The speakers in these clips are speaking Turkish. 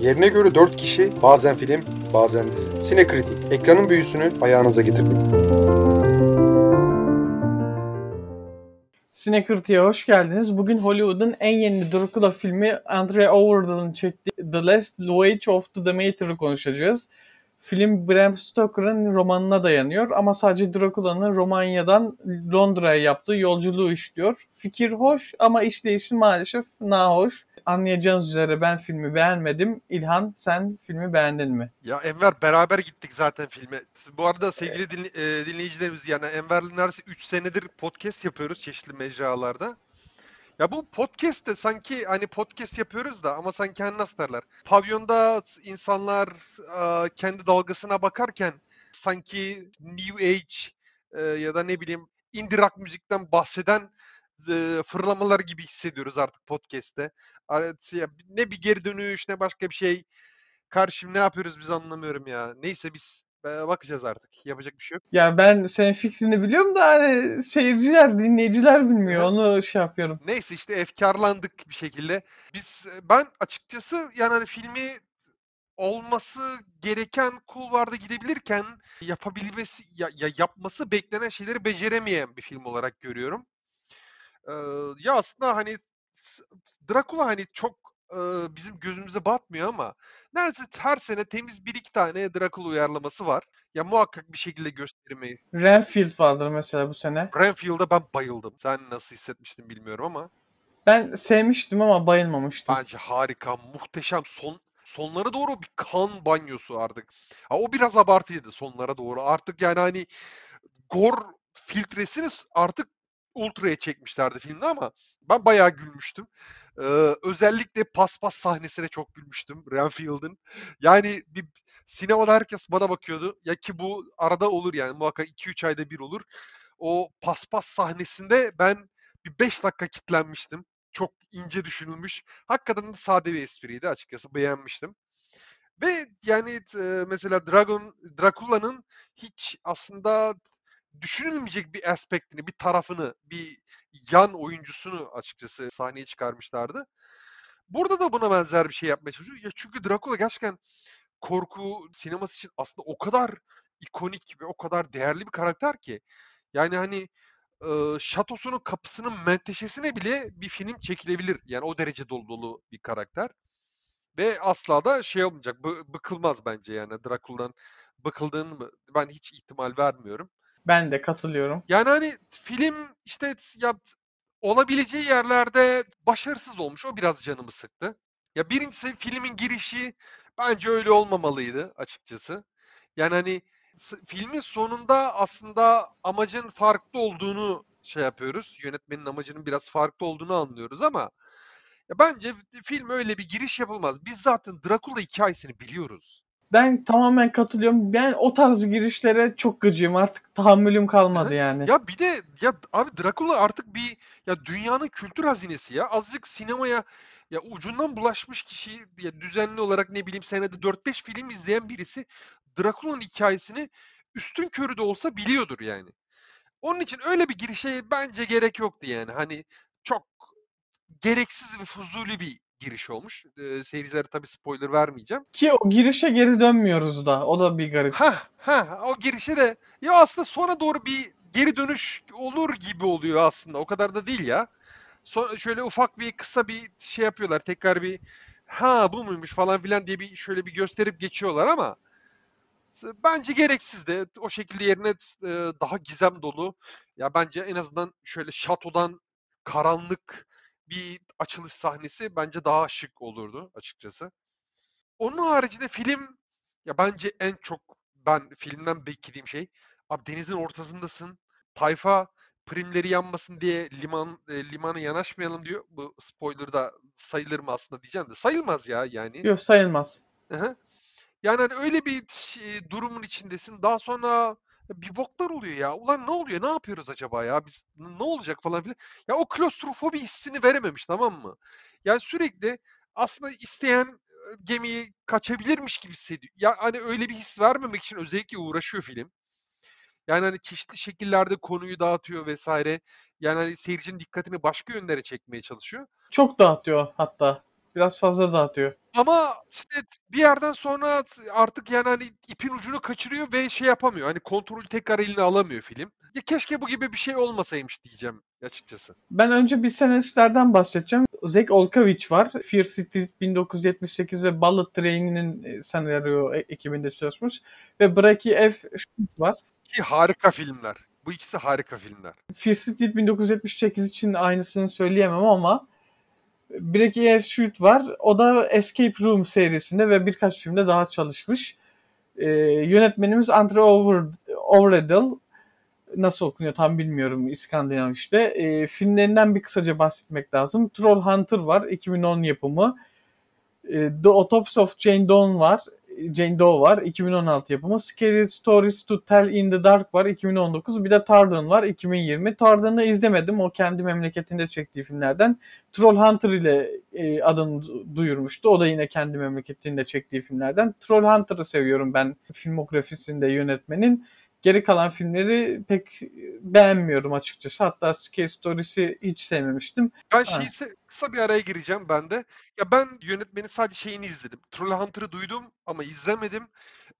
Yerine göre 4 kişi, bazen film, bazen dizi. Sinekritik, ekranın büyüsünü ayağınıza getirdik. Sinekırtı'ya hoş geldiniz. Bugün Hollywood'un en yeni Dracula filmi Andre Overdoll'un çektiği The Last Voyage of the Demeter'ı konuşacağız. Film Bram Stoker'ın romanına dayanıyor ama sadece Dracula'nın Romanya'dan Londra'ya yaptığı yolculuğu işliyor. Fikir hoş ama işleyişi maalesef nahoş. Anlayacağınız üzere ben filmi beğenmedim. İlhan sen filmi beğendin mi? Ya Enver beraber gittik zaten filme. Bu arada sevgili dinle, e, dinleyicilerimiz yani Enver'le neredeyse 3 senedir podcast yapıyoruz çeşitli mecralarda. Ya bu podcast de sanki hani podcast yapıyoruz da ama sanki hani nasıl derler? Pavyonda insanlar e, kendi dalgasına bakarken sanki New Age e, ya da ne bileyim indie rock müzikten bahseden e, fırlamalar gibi hissediyoruz artık podcast'te. Evet, ya Ne bir geri dönüş ne başka bir şey. Karşım ne yapıyoruz biz anlamıyorum ya. Neyse biz e, bakacağız artık. Yapacak bir şey yok. Ya ben senin fikrini biliyorum da hani seyirciler, dinleyiciler bilmiyor. Onu şey yapıyorum. Neyse işte efkarlandık bir şekilde. Biz ben açıkçası yani hani filmi olması gereken kulvarda gidebilirken yapabilmesi ya, ya yapması beklenen şeyleri beceremeyen bir film olarak görüyorum. Ee, ya aslında hani Dracula hani çok e, bizim gözümüze batmıyor ama neredeyse her sene temiz bir iki tane Dracula uyarlaması var. Ya muhakkak bir şekilde göstermeyi. Renfield vardır mesela bu sene. Renfield'a ben bayıldım. Sen nasıl hissetmiştin bilmiyorum ama. Ben sevmiştim ama bayılmamıştım. Bence harika, muhteşem. Son sonlara doğru bir kan banyosu artık. Ha, o biraz abartıydı sonlara doğru. Artık yani hani gore filtresini artık ultra'ya çekmişlerdi filmde ama ben bayağı gülmüştüm. Ee, özellikle paspas sahnesine çok gülmüştüm Renfield'ın. Yani bir sinemada herkes bana bakıyordu. Ya ki bu arada olur yani muhakkak 2-3 ayda bir olur. O paspas sahnesinde ben bir 5 dakika kitlenmiştim. Çok ince düşünülmüş. Hakikaten de sade bir espriydi açıkçası. Beğenmiştim. Ve yani mesela Dragon Dracula'nın hiç aslında düşünülmeyecek bir aspektini, bir tarafını, bir yan oyuncusunu açıkçası sahneye çıkarmışlardı. Burada da buna benzer bir şey yapmaya çalışıyor. Ya çünkü Dracula gerçekten korku sineması için aslında o kadar ikonik ve o kadar değerli bir karakter ki. Yani hani e, şatosunun kapısının menteşesine bile bir film çekilebilir. Yani o derece dolu dolu bir karakter. Ve asla da şey olmayacak. Bı- bıkılmaz bence yani Dracula'dan bıkıldığını mı ben hiç ihtimal vermiyorum. Ben de katılıyorum. Yani hani film işte ya olabileceği yerlerde başarısız olmuş. O biraz canımı sıktı. Ya birincisi filmin girişi bence öyle olmamalıydı açıkçası. Yani hani filmin sonunda aslında amacın farklı olduğunu şey yapıyoruz. Yönetmenin amacının biraz farklı olduğunu anlıyoruz ama ya bence film öyle bir giriş yapılmaz. Biz zaten Dracula hikayesini biliyoruz. Ben tamamen katılıyorum. Ben o tarz girişlere çok gıcığım. Artık tahammülüm kalmadı yani. Ya bir de ya abi Dracula artık bir ya dünyanın kültür hazinesi ya. Azıcık sinemaya ya ucundan bulaşmış kişi ya düzenli olarak ne bileyim senede 4-5 film izleyen birisi Dracula'nın hikayesini üstün körü de olsa biliyordur yani. Onun için öyle bir girişe bence gerek yoktu yani. Hani çok gereksiz ve fuzuli bir giriş olmuş. E, seyircilere tabii spoiler vermeyeceğim. Ki o girişe geri dönmüyoruz da. O da bir garip. Ha ha o girişe de ya aslında sonra doğru bir geri dönüş olur gibi oluyor aslında. O kadar da değil ya. Sonra şöyle ufak bir kısa bir şey yapıyorlar. Tekrar bir ha bu muymuş falan filan diye bir şöyle bir gösterip geçiyorlar ama bence gereksiz de o şekilde yerine daha gizem dolu. Ya bence en azından şöyle şatodan karanlık bir açılış sahnesi bence daha şık olurdu açıkçası. Onun haricinde film ya bence en çok ben filmden beklediğim şey abi denizin ortasındasın. Tayfa primleri yanmasın diye liman e, limana yanaşmayalım diyor. Bu spoiler da sayılır mı aslında diyeceğim de sayılmaz ya yani. Yok sayılmaz. Hı-hı. Yani hani öyle bir e, durumun içindesin. Daha sonra bir boklar oluyor ya. Ulan ne oluyor? Ne yapıyoruz acaba ya? Biz ne olacak falan filan. Ya o klostrofobi hissini verememiş tamam mı? Yani sürekli aslında isteyen gemiyi kaçabilirmiş gibi hissediyor. Ya hani öyle bir his vermemek için özellikle uğraşıyor film. Yani hani çeşitli şekillerde konuyu dağıtıyor vesaire. Yani hani seyircinin dikkatini başka yönlere çekmeye çalışıyor. Çok dağıtıyor hatta. Biraz fazla dağıtıyor. Ama işte bir yerden sonra artık yani hani ipin ucunu kaçırıyor ve şey yapamıyor. Hani kontrolü tekrar eline alamıyor film. Ya keşke bu gibi bir şey olmasaymış diyeceğim açıkçası. Ben önce bir senaristlerden bahsedeceğim. Zek Olkavich var. Fear Street 1978 ve Bullet Train'in e, senaryo e- ekibinde çalışmış. Ve Braki F. var. Ki harika filmler. Bu ikisi harika filmler. Fear Street 1978 için aynısını söyleyemem ama Breki F. Shoot var. O da Escape Room serisinde ve birkaç filmde daha çalışmış. Ee, yönetmenimiz Andre Over, Overedel nasıl okunuyor tam bilmiyorum İskandinav işte. E, filmlerinden bir kısaca bahsetmek lazım. Troll Hunter var 2010 yapımı. E, The Autopsy of Jane Doe var. Jane Doe var 2016 yapımı. Scary Stories to Tell in the Dark var 2019. Bir de Tardan var 2020. Tardan'ı izlemedim. O kendi memleketinde çektiği filmlerden. Troll Hunter ile e, adını duyurmuştu. O da yine kendi memleketinde çektiği filmlerden. Troll Hunter'ı seviyorum ben filmografisinde yönetmenin. Geri kalan filmleri pek beğenmiyorum açıkçası. Hatta Scare Stories'i hiç sevmemiştim. Ben şeyse kısa bir araya gireceğim ben de. Ya ben yönetmenin sadece şeyini izledim. Troll Hunter'ı duydum ama izlemedim.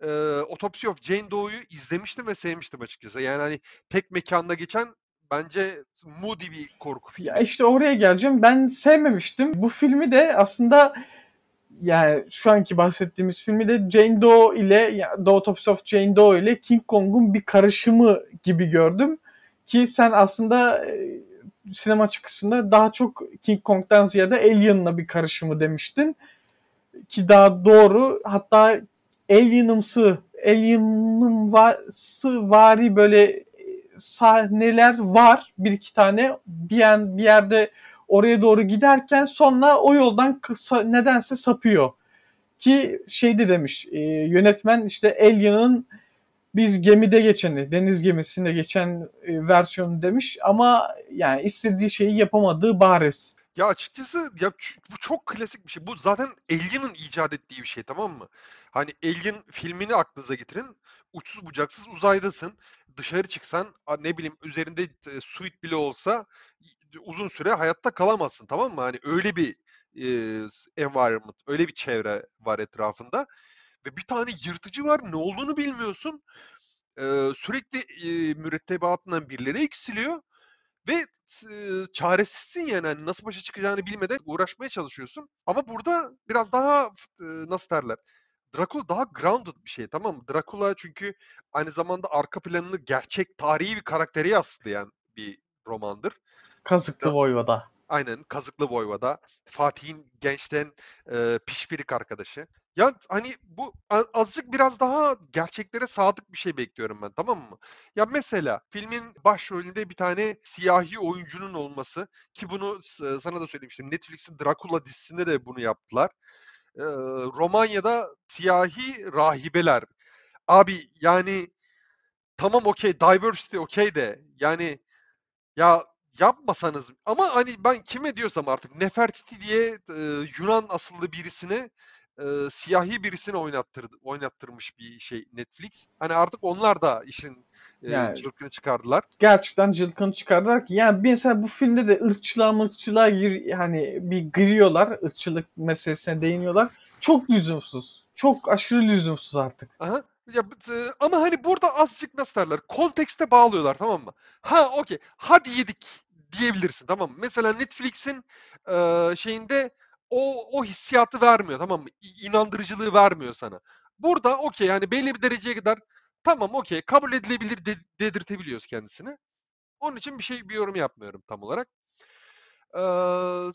Ee, Autopsy of Jane Doe'yu izlemiştim ve sevmiştim açıkçası. Yani hani tek mekanda geçen bence moody bir korku filmi. Ya işte oraya geleceğim. Ben sevmemiştim. Bu filmi de aslında yani şu anki bahsettiğimiz filmi de Jane Doe ile The Autopsy of Jane Doe ile King Kong'un bir karışımı gibi gördüm. Ki sen aslında e, sinema çıkışında daha çok King Kong'dan ziyade Alien'la bir karışımı demiştin. Ki daha doğru hatta Alien'ımsı, Alien'ımsı vari böyle e, sahneler var. Bir iki tane bir, yer, bir yerde oraya doğru giderken sonra o yoldan kısa, nedense sapıyor. Ki şeydi demiş e, yönetmen işte Alien'ın bir gemide geçeni, deniz gemisinde geçen e, versiyonu demiş ama yani istediği şeyi yapamadığı bariz. Ya açıkçası ya bu çok klasik bir şey. Bu zaten Alien'ın icat ettiği bir şey tamam mı? Hani Alien filmini aklınıza getirin. Uçsuz bucaksız uzaydasın. Dışarı çıksan ne bileyim üzerinde e, suit bile olsa uzun süre hayatta kalamazsın tamam mı? Hani öyle bir e, environment, öyle bir çevre var etrafında. Ve bir tane yırtıcı var ne olduğunu bilmiyorsun. E, sürekli e, mürettebatından birileri eksiliyor. Ve e, çaresizsin yani hani nasıl başa çıkacağını bilmeden uğraşmaya çalışıyorsun. Ama burada biraz daha e, nasıl derler? Dracula daha grounded bir şey tamam mı? Dracula çünkü aynı zamanda arka planını gerçek tarihi bir karakteri yaslayan bir romandır. Kazıklı Voyvoda. Aynen Kazıklı Voyvoda. Fatih'in gençten e, pişpirik arkadaşı. Ya hani bu azıcık biraz daha gerçeklere sadık bir şey bekliyorum ben tamam mı? Ya mesela filmin başrolünde bir tane siyahi oyuncunun olması ki bunu sana da söylemiştim. Netflix'in Dracula dizisinde de bunu yaptılar. Ee, Romanya'da siyahi rahibeler. Abi yani tamam okey diversity okey de yani ya yapmasanız ama hani ben kime diyorsam artık Nefertiti diye e, Yunan asıllı birisini e, siyahi birisini oynattırdı, oynattırmış bir şey Netflix. Hani artık onlar da işin e, yani, cılkını çıkardılar. Gerçekten cılkını çıkardılar ki yani mesela bu filmde de ırkçılığa mırkçılığa gir, hani bir giriyorlar ırkçılık meselesine değiniyorlar. Çok lüzumsuz. Çok aşırı lüzumsuz artık. Aha. Ya, ama hani burada azıcık nasıl derler? Kontekste bağlıyorlar tamam mı? Ha okey. Hadi yedik diyebilirsin tamam mı? Mesela Netflix'in e, şeyinde o o hissiyatı vermiyor tamam mı? İnandırıcılığı vermiyor sana. Burada okey yani belli bir dereceye kadar tamam okey kabul edilebilir de, dedirtebiliyoruz kendisini. Onun için bir şey bir yorum yapmıyorum tam olarak. Ee,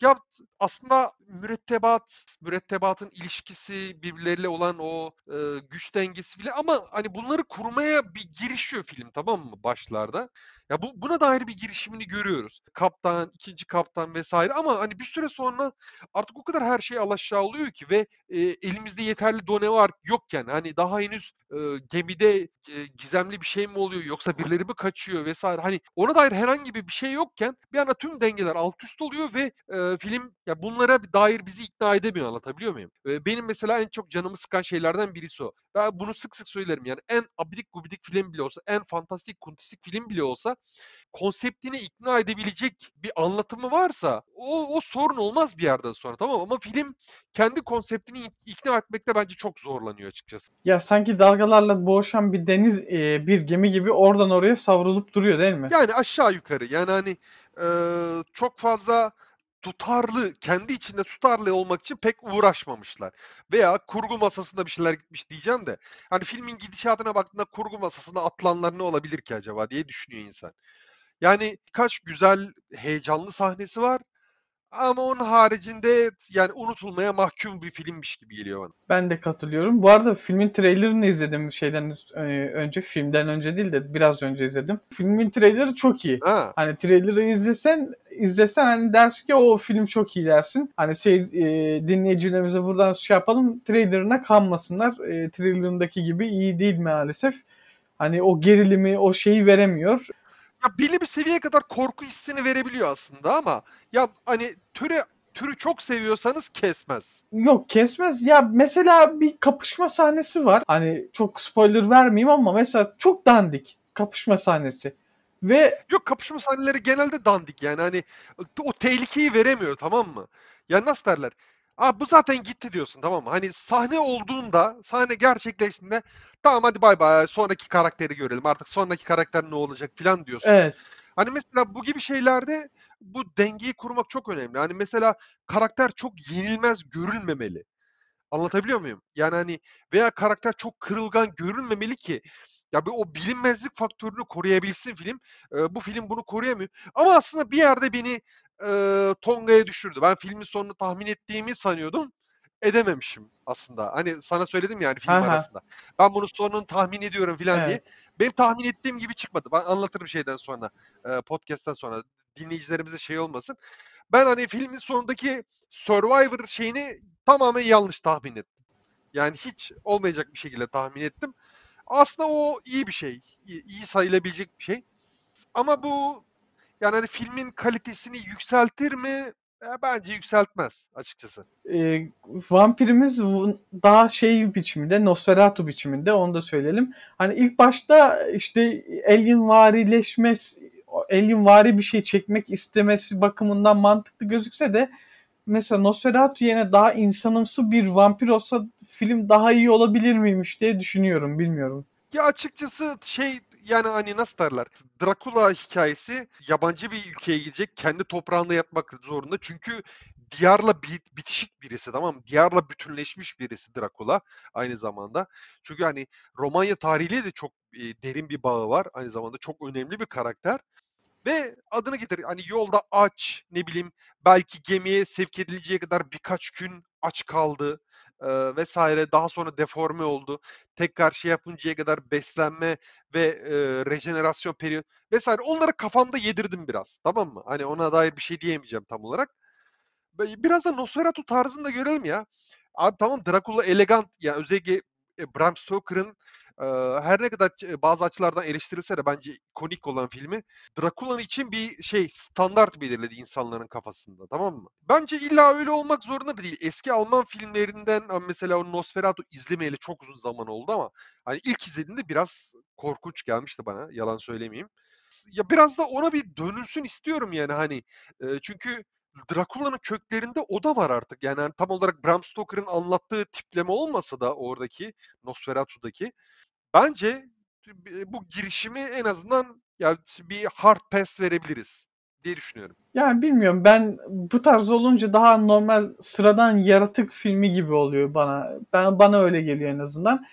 ya aslında mürettebat, mürettebatın ilişkisi, birbirleriyle olan o e, güç dengesi bile ama hani bunları kurmaya bir girişiyor film tamam mı başlarda. Ya bu buna dair bir girişimini görüyoruz. Kaptan, ikinci kaptan vesaire ama hani bir süre sonra artık o kadar her şey alaşağı oluyor ki ve e, elimizde yeterli done var yokken hani daha henüz e, gemide e, gizemli bir şey mi oluyor yoksa birileri mi kaçıyor vesaire hani ona dair herhangi bir şey yokken bir anda tüm dengeler alt üst oluyor ve e, film ya bunlara dair bizi ikna edemiyor anlatabiliyor muyum? E, benim mesela en çok canımı sıkan şeylerden birisi o. Ben bunu sık sık söylerim yani en abidik gubidik film bile olsa, en fantastik kuntistik film bile olsa konseptini ikna edebilecek bir anlatımı varsa o, o sorun olmaz bir yerden sonra tamam ama film kendi konseptini ik- ikna etmekte bence çok zorlanıyor açıkçası. Ya sanki dalgalarla boğuşan bir deniz e, bir gemi gibi oradan oraya savrulup duruyor değil mi? Yani aşağı yukarı yani hani e, çok fazla tutarlı, kendi içinde tutarlı olmak için pek uğraşmamışlar. Veya kurgu masasında bir şeyler gitmiş diyeceğim de. Hani filmin gidişatına baktığında kurgu masasında atılanlar ne olabilir ki acaba diye düşünüyor insan. Yani birkaç güzel, heyecanlı sahnesi var. Ama onun haricinde yani unutulmaya mahkum bir filmmiş gibi geliyor bana. Ben de katılıyorum. Bu arada filmin trailerını izledim şeyden e, önce filmden önce değil de biraz önce izledim. Filmin trailerı çok iyi. Ha. Hani trailer'ı izlesen izlesen hani dersin ki o film çok iyi dersin. Hani şey e, dinleyicilerimize buradan şey yapalım trailer'ına kanmasınlar. E, trailer'ındaki gibi iyi değil maalesef. Hani o gerilimi, o şeyi veremiyor. Ya belli bir seviyeye kadar korku hissini verebiliyor aslında ama ya hani türü türü çok seviyorsanız kesmez. Yok kesmez. Ya mesela bir kapışma sahnesi var. Hani çok spoiler vermeyeyim ama mesela çok dandik kapışma sahnesi. Ve Yok kapışma sahneleri genelde dandik yani hani o tehlikeyi veremiyor tamam mı? Ya nasıl derler? Aa bu zaten gitti diyorsun tamam mı? Hani sahne olduğunda, sahne gerçekleştiğinde tamam hadi bay bay sonraki karakteri görelim. Artık sonraki karakter ne olacak filan diyorsun. evet Hani mesela bu gibi şeylerde bu dengeyi kurmak çok önemli. Hani mesela karakter çok yenilmez görülmemeli. Anlatabiliyor muyum? Yani hani veya karakter çok kırılgan görünmemeli ki ya bir o bilinmezlik faktörünü koruyabilsin film. Ee, bu film bunu koruyamıyor. Ama aslında bir yerde beni e, Tonga'ya düşürdü. Ben filmin sonunu tahmin ettiğimi sanıyordum. Edememişim aslında. Hani sana söyledim yani film Aha. arasında. Ben bunun sonunu tahmin ediyorum diye. evet. Benim tahmin ettiğim gibi çıkmadı. Ben anlatırım şeyden sonra. E, podcast'ten sonra. Dinleyicilerimize şey olmasın. Ben hani filmin sonundaki Survivor şeyini tamamen yanlış tahmin ettim. Yani hiç olmayacak bir şekilde tahmin ettim. Aslında o iyi bir şey. İyi, iyi sayılabilecek bir şey. Ama bu yani hani filmin kalitesini yükseltir mi? E, bence yükseltmez açıkçası. e, vampirimiz daha şey biçiminde, Nosferatu biçiminde onu da söyleyelim. Hani ilk başta işte alien varileşme, alien vari bir şey çekmek istemesi bakımından mantıklı gözükse de mesela Nosferatu yerine daha insanımsı bir vampir olsa film daha iyi olabilir miymiş diye düşünüyorum, bilmiyorum. Ya açıkçası şey yani hani nasıl derler? Dracula hikayesi yabancı bir ülkeye gidecek. Kendi toprağında yatmak zorunda. Çünkü diyarla bi- bitişik birisi tamam mı? Diyarla bütünleşmiş birisi Dracula aynı zamanda. Çünkü hani Romanya tarihiyle de çok e, derin bir bağı var. Aynı zamanda çok önemli bir karakter. Ve adını getir. Hani yolda aç, ne bileyim belki gemiye sevk edileceği kadar birkaç gün aç kaldı e, vesaire. Daha sonra deforme oldu. Tekrar şey yapıncaya kadar beslenme ve e, rejenerasyon periyot vesaire. Onları kafamda yedirdim biraz. Tamam mı? Hani ona dair bir şey diyemeyeceğim tam olarak. Biraz da Nosferatu tarzında görelim ya. Abi tamam Dracula elegant ya özellikle e, Bram Stoker'ın her ne kadar bazı açılardan eleştirilse de bence ikonik olan filmi Dracula'nın için bir şey standart belirledi insanların kafasında tamam mı? Bence illa öyle olmak zorunda da değil. Eski Alman filmlerinden mesela o Nosferatu izlemeyeli çok uzun zaman oldu ama hani ilk izlediğimde biraz korkunç gelmişti bana yalan söylemeyeyim. Ya biraz da ona bir dönülsün istiyorum yani hani çünkü Dracula'nın köklerinde o da var artık. Yani hani tam olarak Bram Stoker'ın anlattığı tipleme olmasa da oradaki Nosferatu'daki bence b- bu girişimi en azından ya bir hard pass verebiliriz diye düşünüyorum. Yani bilmiyorum ben bu tarz olunca daha normal sıradan yaratık filmi gibi oluyor bana. Ben bana öyle geliyor en azından.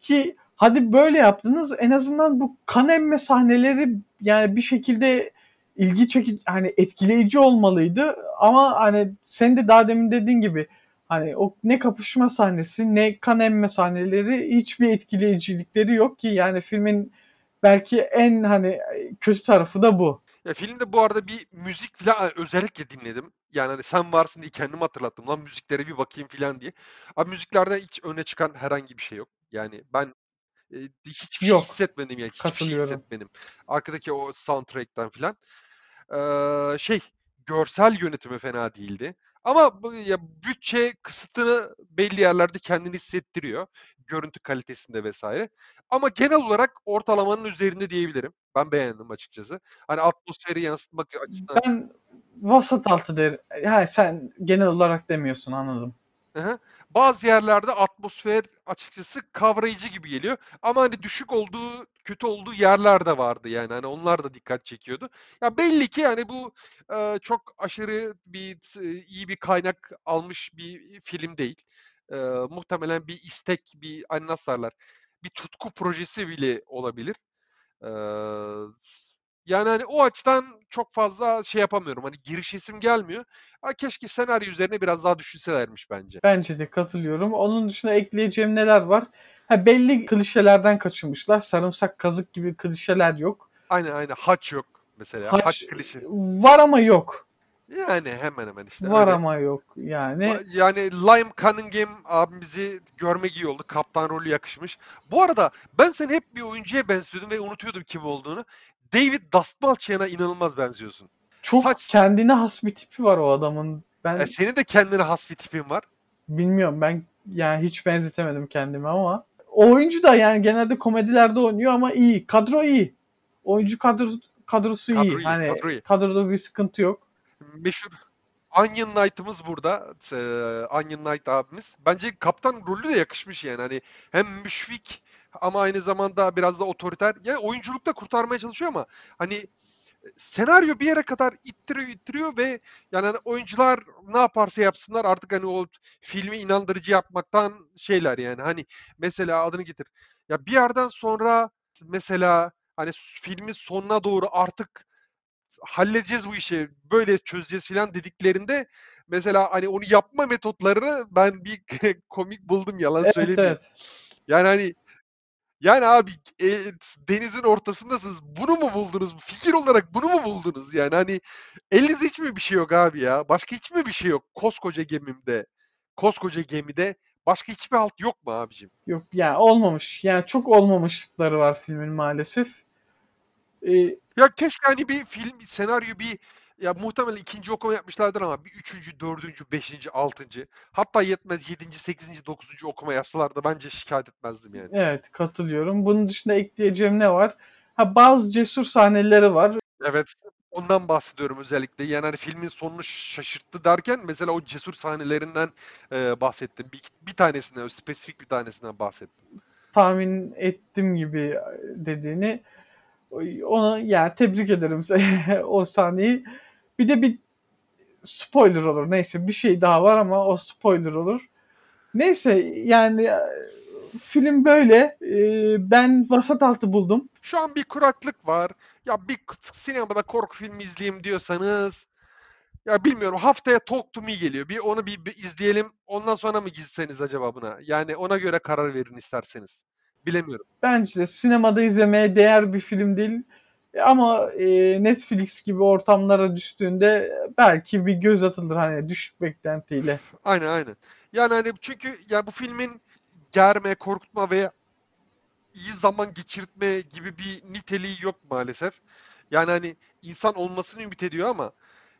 Ki hadi böyle yaptınız en azından bu kan emme sahneleri yani bir şekilde ilgi çekici hani etkileyici olmalıydı ama hani sen de daha demin dediğin gibi hani o ne kapışma sahnesi ne kan emme sahneleri hiçbir etkileyicilikleri yok ki yani filmin belki en hani kötü tarafı da bu. Ya filmde bu arada bir müzik falan özellikle dinledim. Yani hani sen varsın diye kendimi hatırlattım. Lan müziklere bir bakayım falan diye. Abi müziklerden hiç öne çıkan herhangi bir şey yok. Yani ben e, hiçbir şey Yok. hissetmedim yani. Hiçbir şey hissetmedim. Arkadaki o soundtrack'ten falan. Ee, şey görsel yönetimi fena değildi. Ama bu- ya bütçe kısıtını belli yerlerde kendini hissettiriyor. Görüntü kalitesinde vesaire. Ama genel olarak ortalamanın üzerinde diyebilirim. Ben beğendim açıkçası. Hani atmosferi yansıtmak açısından. Ben vasat altı derim. Ha, sen genel olarak demiyorsun anladım. Hı hı. Bazı yerlerde atmosfer açıkçası kavrayıcı gibi geliyor. Ama hani düşük olduğu, kötü olduğu yerler de vardı yani. Hani onlar da dikkat çekiyordu. Ya belli ki yani bu e, çok aşırı bir e, iyi bir kaynak almış bir film değil. E, muhtemelen bir istek, bir hani nasıl derler, bir tutku projesi bile olabilir. E, yani hani o açıdan çok fazla şey yapamıyorum. Hani girişesim gelmiyor. Ha, keşke senaryo üzerine biraz daha düşünselermiş bence. Bence de katılıyorum. Onun dışında ekleyeceğim neler var? Ha, belli klişelerden kaçınmışlar. Sarımsak kazık gibi klişeler yok. Aynen aynen. Haç yok mesela. Haç, Haç klişe. Var ama yok. Yani hemen hemen işte. Var öyle. ama yok. Yani Yani Lime Cunningham abimizi görmek iyi oldu. Kaptan rolü yakışmış. Bu arada ben seni hep bir oyuncuya benziyordum ve unutuyordum kim olduğunu. David Dastmalchian'a inanılmaz benziyorsun. çok saç- kendine has bir tipi var o adamın. Ben E, senin de kendine has bir tipin var. bilmiyorum ben yani hiç benzetemedim kendimi ama o oyuncu da yani genelde komedilerde oynuyor ama iyi. Kadro iyi. Oyuncu kadrosu kadrosu iyi. Kadro iyi, Hani kadro iyi. kadroda bir sıkıntı yok. Meşhur Onion Knight'ımız burada. Ee, Onion Knight abimiz. Bence kaptan rolü de yakışmış yani. Hani hem müşfik ama aynı zamanda biraz da otoriter. Yani oyunculukta kurtarmaya çalışıyor ama hani senaryo bir yere kadar ittiriyor ittiriyor ve yani hani oyuncular ne yaparsa yapsınlar artık hani o filmi inandırıcı yapmaktan şeyler yani hani mesela adını getir. Ya bir yerden sonra mesela hani filmin sonuna doğru artık halledeceğiz bu işi böyle çözeceğiz falan dediklerinde mesela hani onu yapma metotlarını ben bir komik buldum yalan Evet söylemeyeyim. evet. Yani hani yani abi e, denizin ortasındasınız. Bunu mu buldunuz? Fikir olarak bunu mu buldunuz? Yani hani elinizde hiç mi bir şey yok abi ya? Başka hiç mi bir şey yok? Koskoca gemimde, koskoca gemide başka hiçbir halt yok mu abicim? Yok yani olmamış. Yani çok olmamışlıkları var filmin maalesef. Ee, Ya keşke hani bir film, senaryo, bir ya muhtemelen ikinci okuma yapmışlardır ama bir üçüncü, dördüncü, beşinci, altıncı hatta yetmez yedinci, sekizinci, dokuzuncu okuma yapsalar da bence şikayet etmezdim yani. evet katılıyorum. Bunun dışında ekleyeceğim ne var? Ha bazı cesur sahneleri var. Evet. Ondan bahsediyorum özellikle. Yani hani filmin sonunu şaşırttı derken mesela o cesur sahnelerinden e, bahsettim. Bir, bir tanesinden, o spesifik bir tanesinden bahsettim. tahmin ettim gibi dediğini onu yani tebrik ederim o sahneyi. Bir de bir spoiler olur. Neyse bir şey daha var ama o spoiler olur. Neyse yani e, film böyle. Ee, Ben vasat altı buldum. Şu an bir kuraklık var. Ya bir sinemada korku filmi izleyeyim diyorsanız ya bilmiyorum haftaya Talk to Me geliyor. Bir onu bir, bir izleyelim. Ondan sonra mı gitseniz acaba buna? Yani ona göre karar verin isterseniz. Bilemiyorum. Bence sinemada izlemeye değer bir film değil. Ama e, Netflix gibi ortamlara düştüğünde belki bir göz atılır hani düşük beklentiyle. Aynen aynen. Yani hani çünkü ya bu filmin germe, korkutma ve iyi zaman geçirtme gibi bir niteliği yok maalesef. Yani hani insan olmasını ümit ediyor ama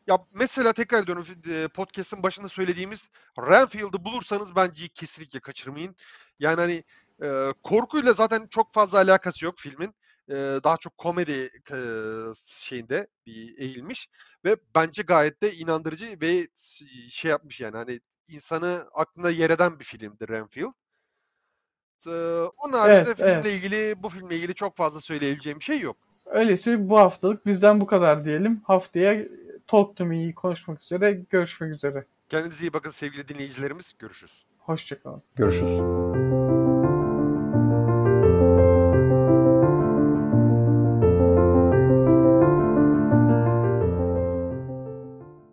ya mesela tekrar ediyorum e, podcast'ın başında söylediğimiz Renfield'ı bulursanız bence kesinlikle kaçırmayın. Yani hani e, korkuyla zaten çok fazla alakası yok filmin. E, daha çok komedi e, şeyinde bir eğilmiş ve bence gayet de inandırıcı ve şey yapmış yani hani insanı aklına yer eden bir filmdi Renfield. Ee, Onun haricinde Evet, filmle evet. ilgili, bu filmle ilgili çok fazla söyleyebileceğim bir şey yok. Öyleyse bu haftalık bizden bu kadar diyelim. Haftaya Talk to Me'yi konuşmak üzere. Görüşmek üzere. Kendinize iyi bakın sevgili dinleyicilerimiz. Görüşürüz. Hoşçakalın. Görüşürüz.